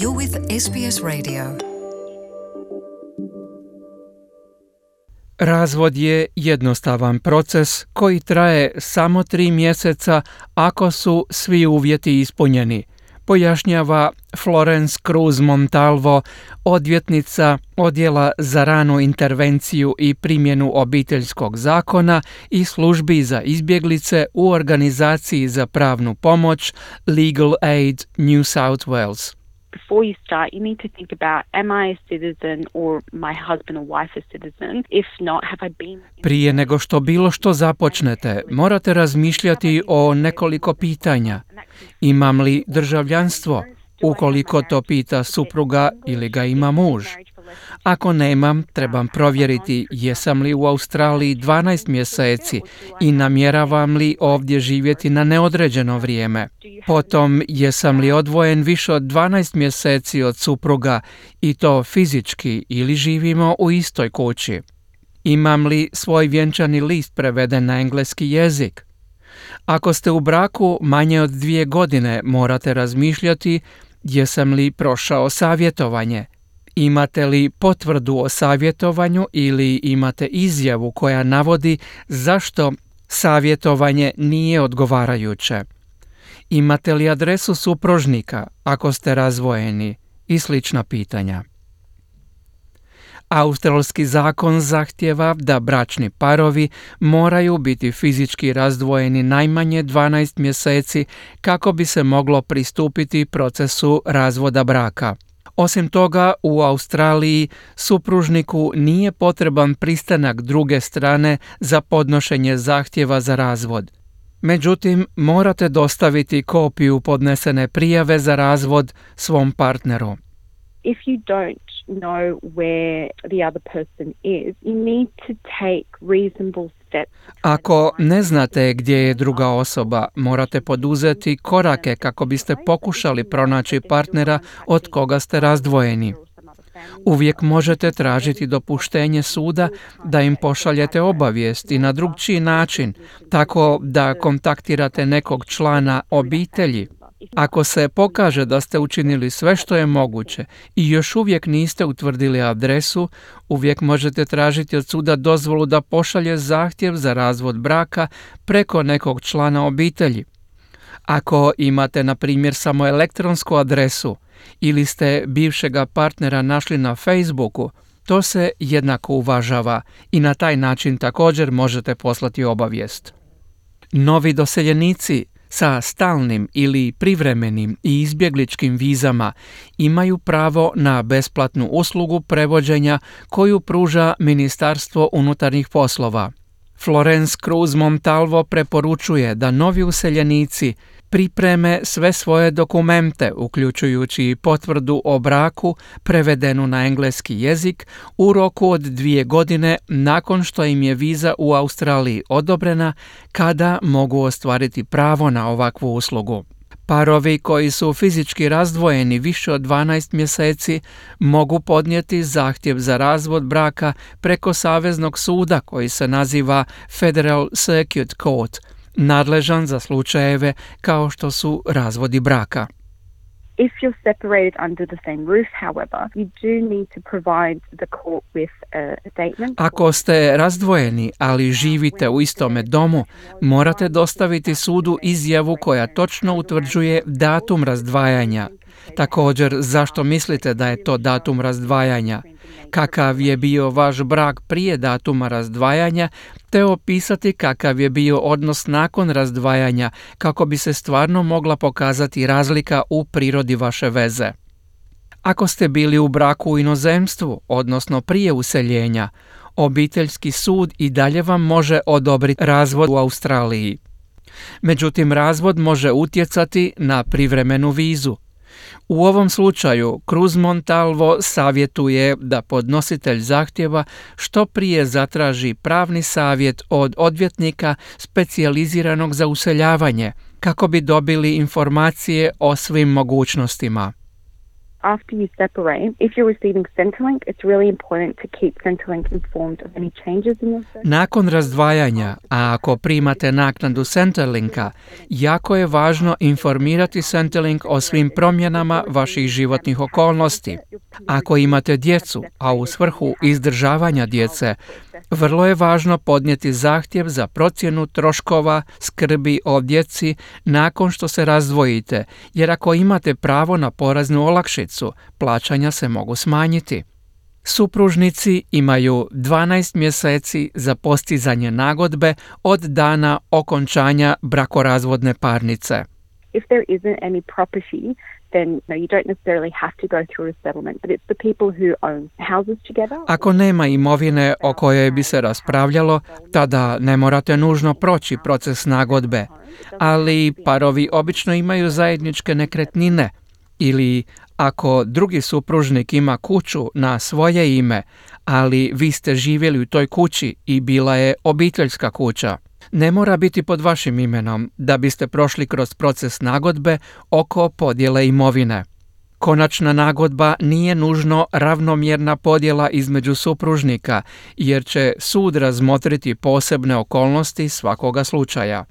You're with SBS Radio. Razvod je jednostavan proces koji traje samo tri mjeseca ako su svi uvjeti ispunjeni, pojašnjava Florence Cruz Montalvo, odvjetnica Odjela za ranu intervenciju i primjenu obiteljskog zakona i službi za izbjeglice u organizaciji za pravnu pomoć Legal Aid New South Wales before you start, you need to think about am I a citizen or my husband or wife a citizen? If not, have I been Prije nego što bilo što započnete, morate razmišljati o nekoliko pitanja. Imam li državljanstvo? Ukoliko to pita supruga ili ga ima muž. Ako nemam, trebam provjeriti jesam li u Australiji 12 mjeseci i namjeravam li ovdje živjeti na neodređeno vrijeme. Potom, jesam li odvojen više od 12 mjeseci od supruga i to fizički ili živimo u istoj kući. Imam li svoj vjenčani list preveden na engleski jezik? Ako ste u braku manje od dvije godine, morate razmišljati jesam li prošao savjetovanje – Imate li potvrdu o savjetovanju ili imate izjavu koja navodi zašto savjetovanje nije odgovarajuće? Imate li adresu supružnika ako ste razvojeni i slična pitanja? Australski zakon zahtjeva da bračni parovi moraju biti fizički razdvojeni najmanje 12 mjeseci kako bi se moglo pristupiti procesu razvoda braka. Osim toga, u Australiji supružniku nije potreban pristanak druge strane za podnošenje zahtjeva za razvod. Međutim, morate dostaviti kopiju podnesene prijave za razvod svom partneru. If you don't know where the other person is, you need to take reasonable ako ne znate gdje je druga osoba, morate poduzeti korake kako biste pokušali pronaći partnera od koga ste razdvojeni. Uvijek možete tražiti dopuštenje suda da im pošaljete obavijest i na drugčiji način, tako da kontaktirate nekog člana obitelji ako se pokaže da ste učinili sve što je moguće i još uvijek niste utvrdili adresu, uvijek možete tražiti od suda dozvolu da pošalje zahtjev za razvod braka preko nekog člana obitelji. Ako imate, na primjer, samo elektronsku adresu ili ste bivšega partnera našli na Facebooku, to se jednako uvažava i na taj način također možete poslati obavijest. Novi doseljenici sa stalnim ili privremenim i izbjegličkim vizama imaju pravo na besplatnu uslugu prevođenja koju pruža Ministarstvo unutarnjih poslova. Florence Cruz Montalvo preporučuje da novi useljenici pripreme sve svoje dokumente, uključujući potvrdu o braku prevedenu na engleski jezik u roku od dvije godine nakon što im je viza u Australiji odobrena kada mogu ostvariti pravo na ovakvu uslugu. Parovi koji su fizički razdvojeni više od 12 mjeseci mogu podnijeti zahtjev za razvod braka preko Saveznog suda koji se naziva Federal Circuit Court – nadležan za slučajeve kao što su razvodi braka. If you're separated under the same roof, however, you do need to provide the court with a statement. Ako ste razdvojeni, ali živite u istome domu, morate dostaviti sudu izjavu koja točno utvrđuje datum razdvajanja. Također, zašto mislite da je to datum razdvajanja? kakav je bio vaš brak prije datuma razdvajanja, te opisati kakav je bio odnos nakon razdvajanja kako bi se stvarno mogla pokazati razlika u prirodi vaše veze. Ako ste bili u braku u inozemstvu, odnosno prije useljenja, obiteljski sud i dalje vam može odobriti razvod u Australiji. Međutim, razvod može utjecati na privremenu vizu. U ovom slučaju Cruz Montalvo savjetuje da podnositelj zahtjeva što prije zatraži pravni savjet od odvjetnika specijaliziranog za useljavanje kako bi dobili informacije o svim mogućnostima. After you separate, if you're receiving Centrelink, it's really important to keep Centrelink informed of any changes in your Nakon razdvajanja, a ako primate naknadu Centerlinka, jako je važno informirati Centerlink o svim promjenama vaših životnih okolnosti. Ako imate djecu, a u svrhu izdržavanja djece, vrlo je važno podnijeti zahtjev za procjenu troškova skrbi o djeci nakon što se razdvojite, jer ako imate pravo na poraznu olakšicu, plaćanja se mogu smanjiti. Supružnici imaju 12 mjeseci za postizanje nagodbe od dana okončanja brakorazvodne parnice. If there isn't any property Ako nema imovine o kojoj bi se raspravljalo, tada ne morate nužno proći proces nagodbe, ali parovi obično imaju zajedničke nekretnine. Ili ako drugi supružnik ima kuću na svoje ime, ali vi ste živjeli u toj kući i bila je obiteljska kuća ne mora biti pod vašim imenom da biste prošli kroz proces nagodbe oko podjele imovine. Konačna nagodba nije nužno ravnomjerna podjela između supružnika, jer će sud razmotriti posebne okolnosti svakoga slučaja.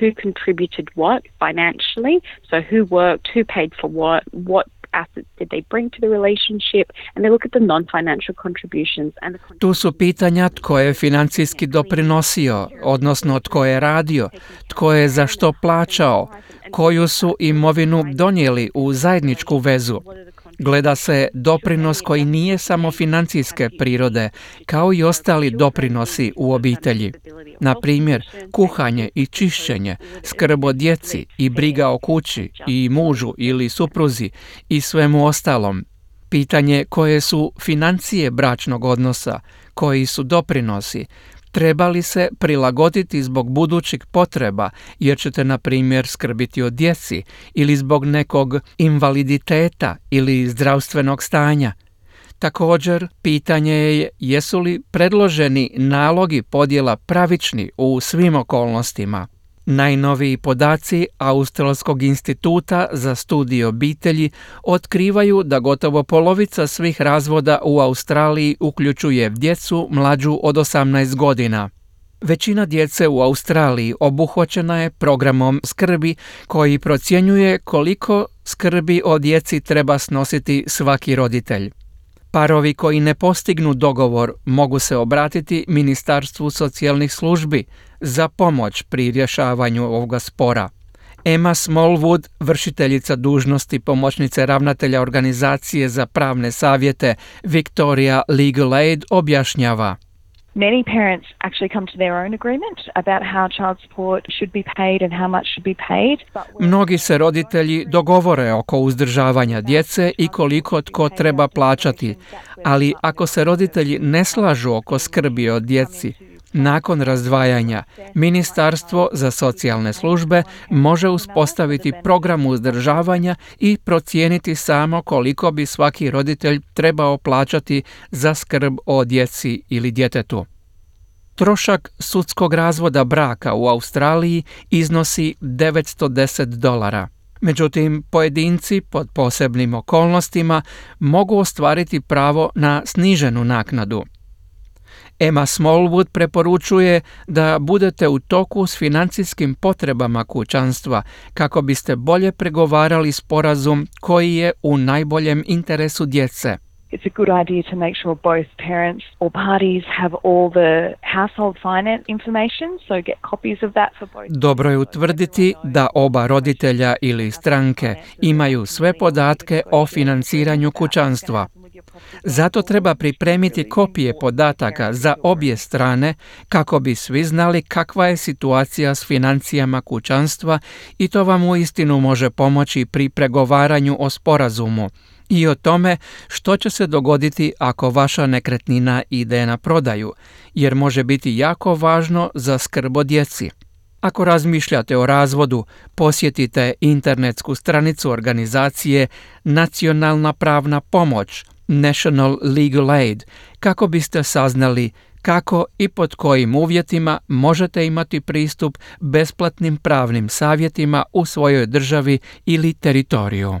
Who contributed what financially? So who worked, who paid for what, what Tu su pitanja tko je financijski doprinosio, odnosno tko je radio, tko je za što plaćao, koju su imovinu donijeli u zajedničku vezu. Gleda se doprinos koji nije samo financijske prirode, kao i ostali doprinosi u obitelji. Na primjer, kuhanje i čišćenje, skrb o djeci i briga o kući i mužu ili supruzi i svemu ostalom. Pitanje koje su financije bračnog odnosa, koji su doprinosi, trebali se prilagoditi zbog budućih potreba jer ćete na primjer skrbiti o djeci ili zbog nekog invaliditeta ili zdravstvenog stanja. Također, pitanje je jesu li predloženi nalogi podjela pravični u svim okolnostima. Najnoviji podaci Australskog instituta za studij obitelji otkrivaju da gotovo polovica svih razvoda u Australiji uključuje djecu mlađu od 18 godina. Većina djece u Australiji obuhvaćena je programom skrbi koji procjenjuje koliko skrbi o djeci treba snositi svaki roditelj. Parovi koji ne postignu dogovor mogu se obratiti Ministarstvu socijalnih službi za pomoć pri rješavanju ovoga spora. Emma Smallwood, vršiteljica dužnosti pomoćnice ravnatelja organizacije za pravne savjete Victoria Legal Aid, objašnjava. Many parents actually come to their own agreement about how child support should be paid and how much should be paid. Mnogi se roditelji dogovore oko uzdržavanja djece i koliko tko treba plaćati, ali ako se roditelji ne slažu oko skrbi o djeci, nakon razdvajanja, Ministarstvo za socijalne službe može uspostaviti program uzdržavanja i procijeniti samo koliko bi svaki roditelj trebao plaćati za skrb o djeci ili djetetu. Trošak sudskog razvoda braka u Australiji iznosi 910 dolara. Međutim, pojedinci pod posebnim okolnostima mogu ostvariti pravo na sniženu naknadu – Emma Smallwood preporučuje da budete u toku s financijskim potrebama kućanstva kako biste bolje pregovarali sporazum koji je u najboljem interesu djece. It's a good idea to make sure both parents or parties have all the household finance information, so get copies of that for both. Dobro je utvrditi da oba roditelja ili stranke imaju sve podatke o financiranju kućanstva. Zato treba pripremiti kopije podataka za obje strane kako bi svi znali kakva je situacija s financijama kućanstva i to vam uistinu može pomoći pri pregovaranju o sporazumu i o tome što će se dogoditi ako vaša nekretnina ide na prodaju, jer može biti jako važno za skrb o djeci. Ako razmišljate o razvodu, posjetite internetsku stranicu organizacije Nacionalna pravna pomoć National Legal Aid kako biste saznali kako i pod kojim uvjetima možete imati pristup besplatnim pravnim savjetima u svojoj državi ili teritoriju.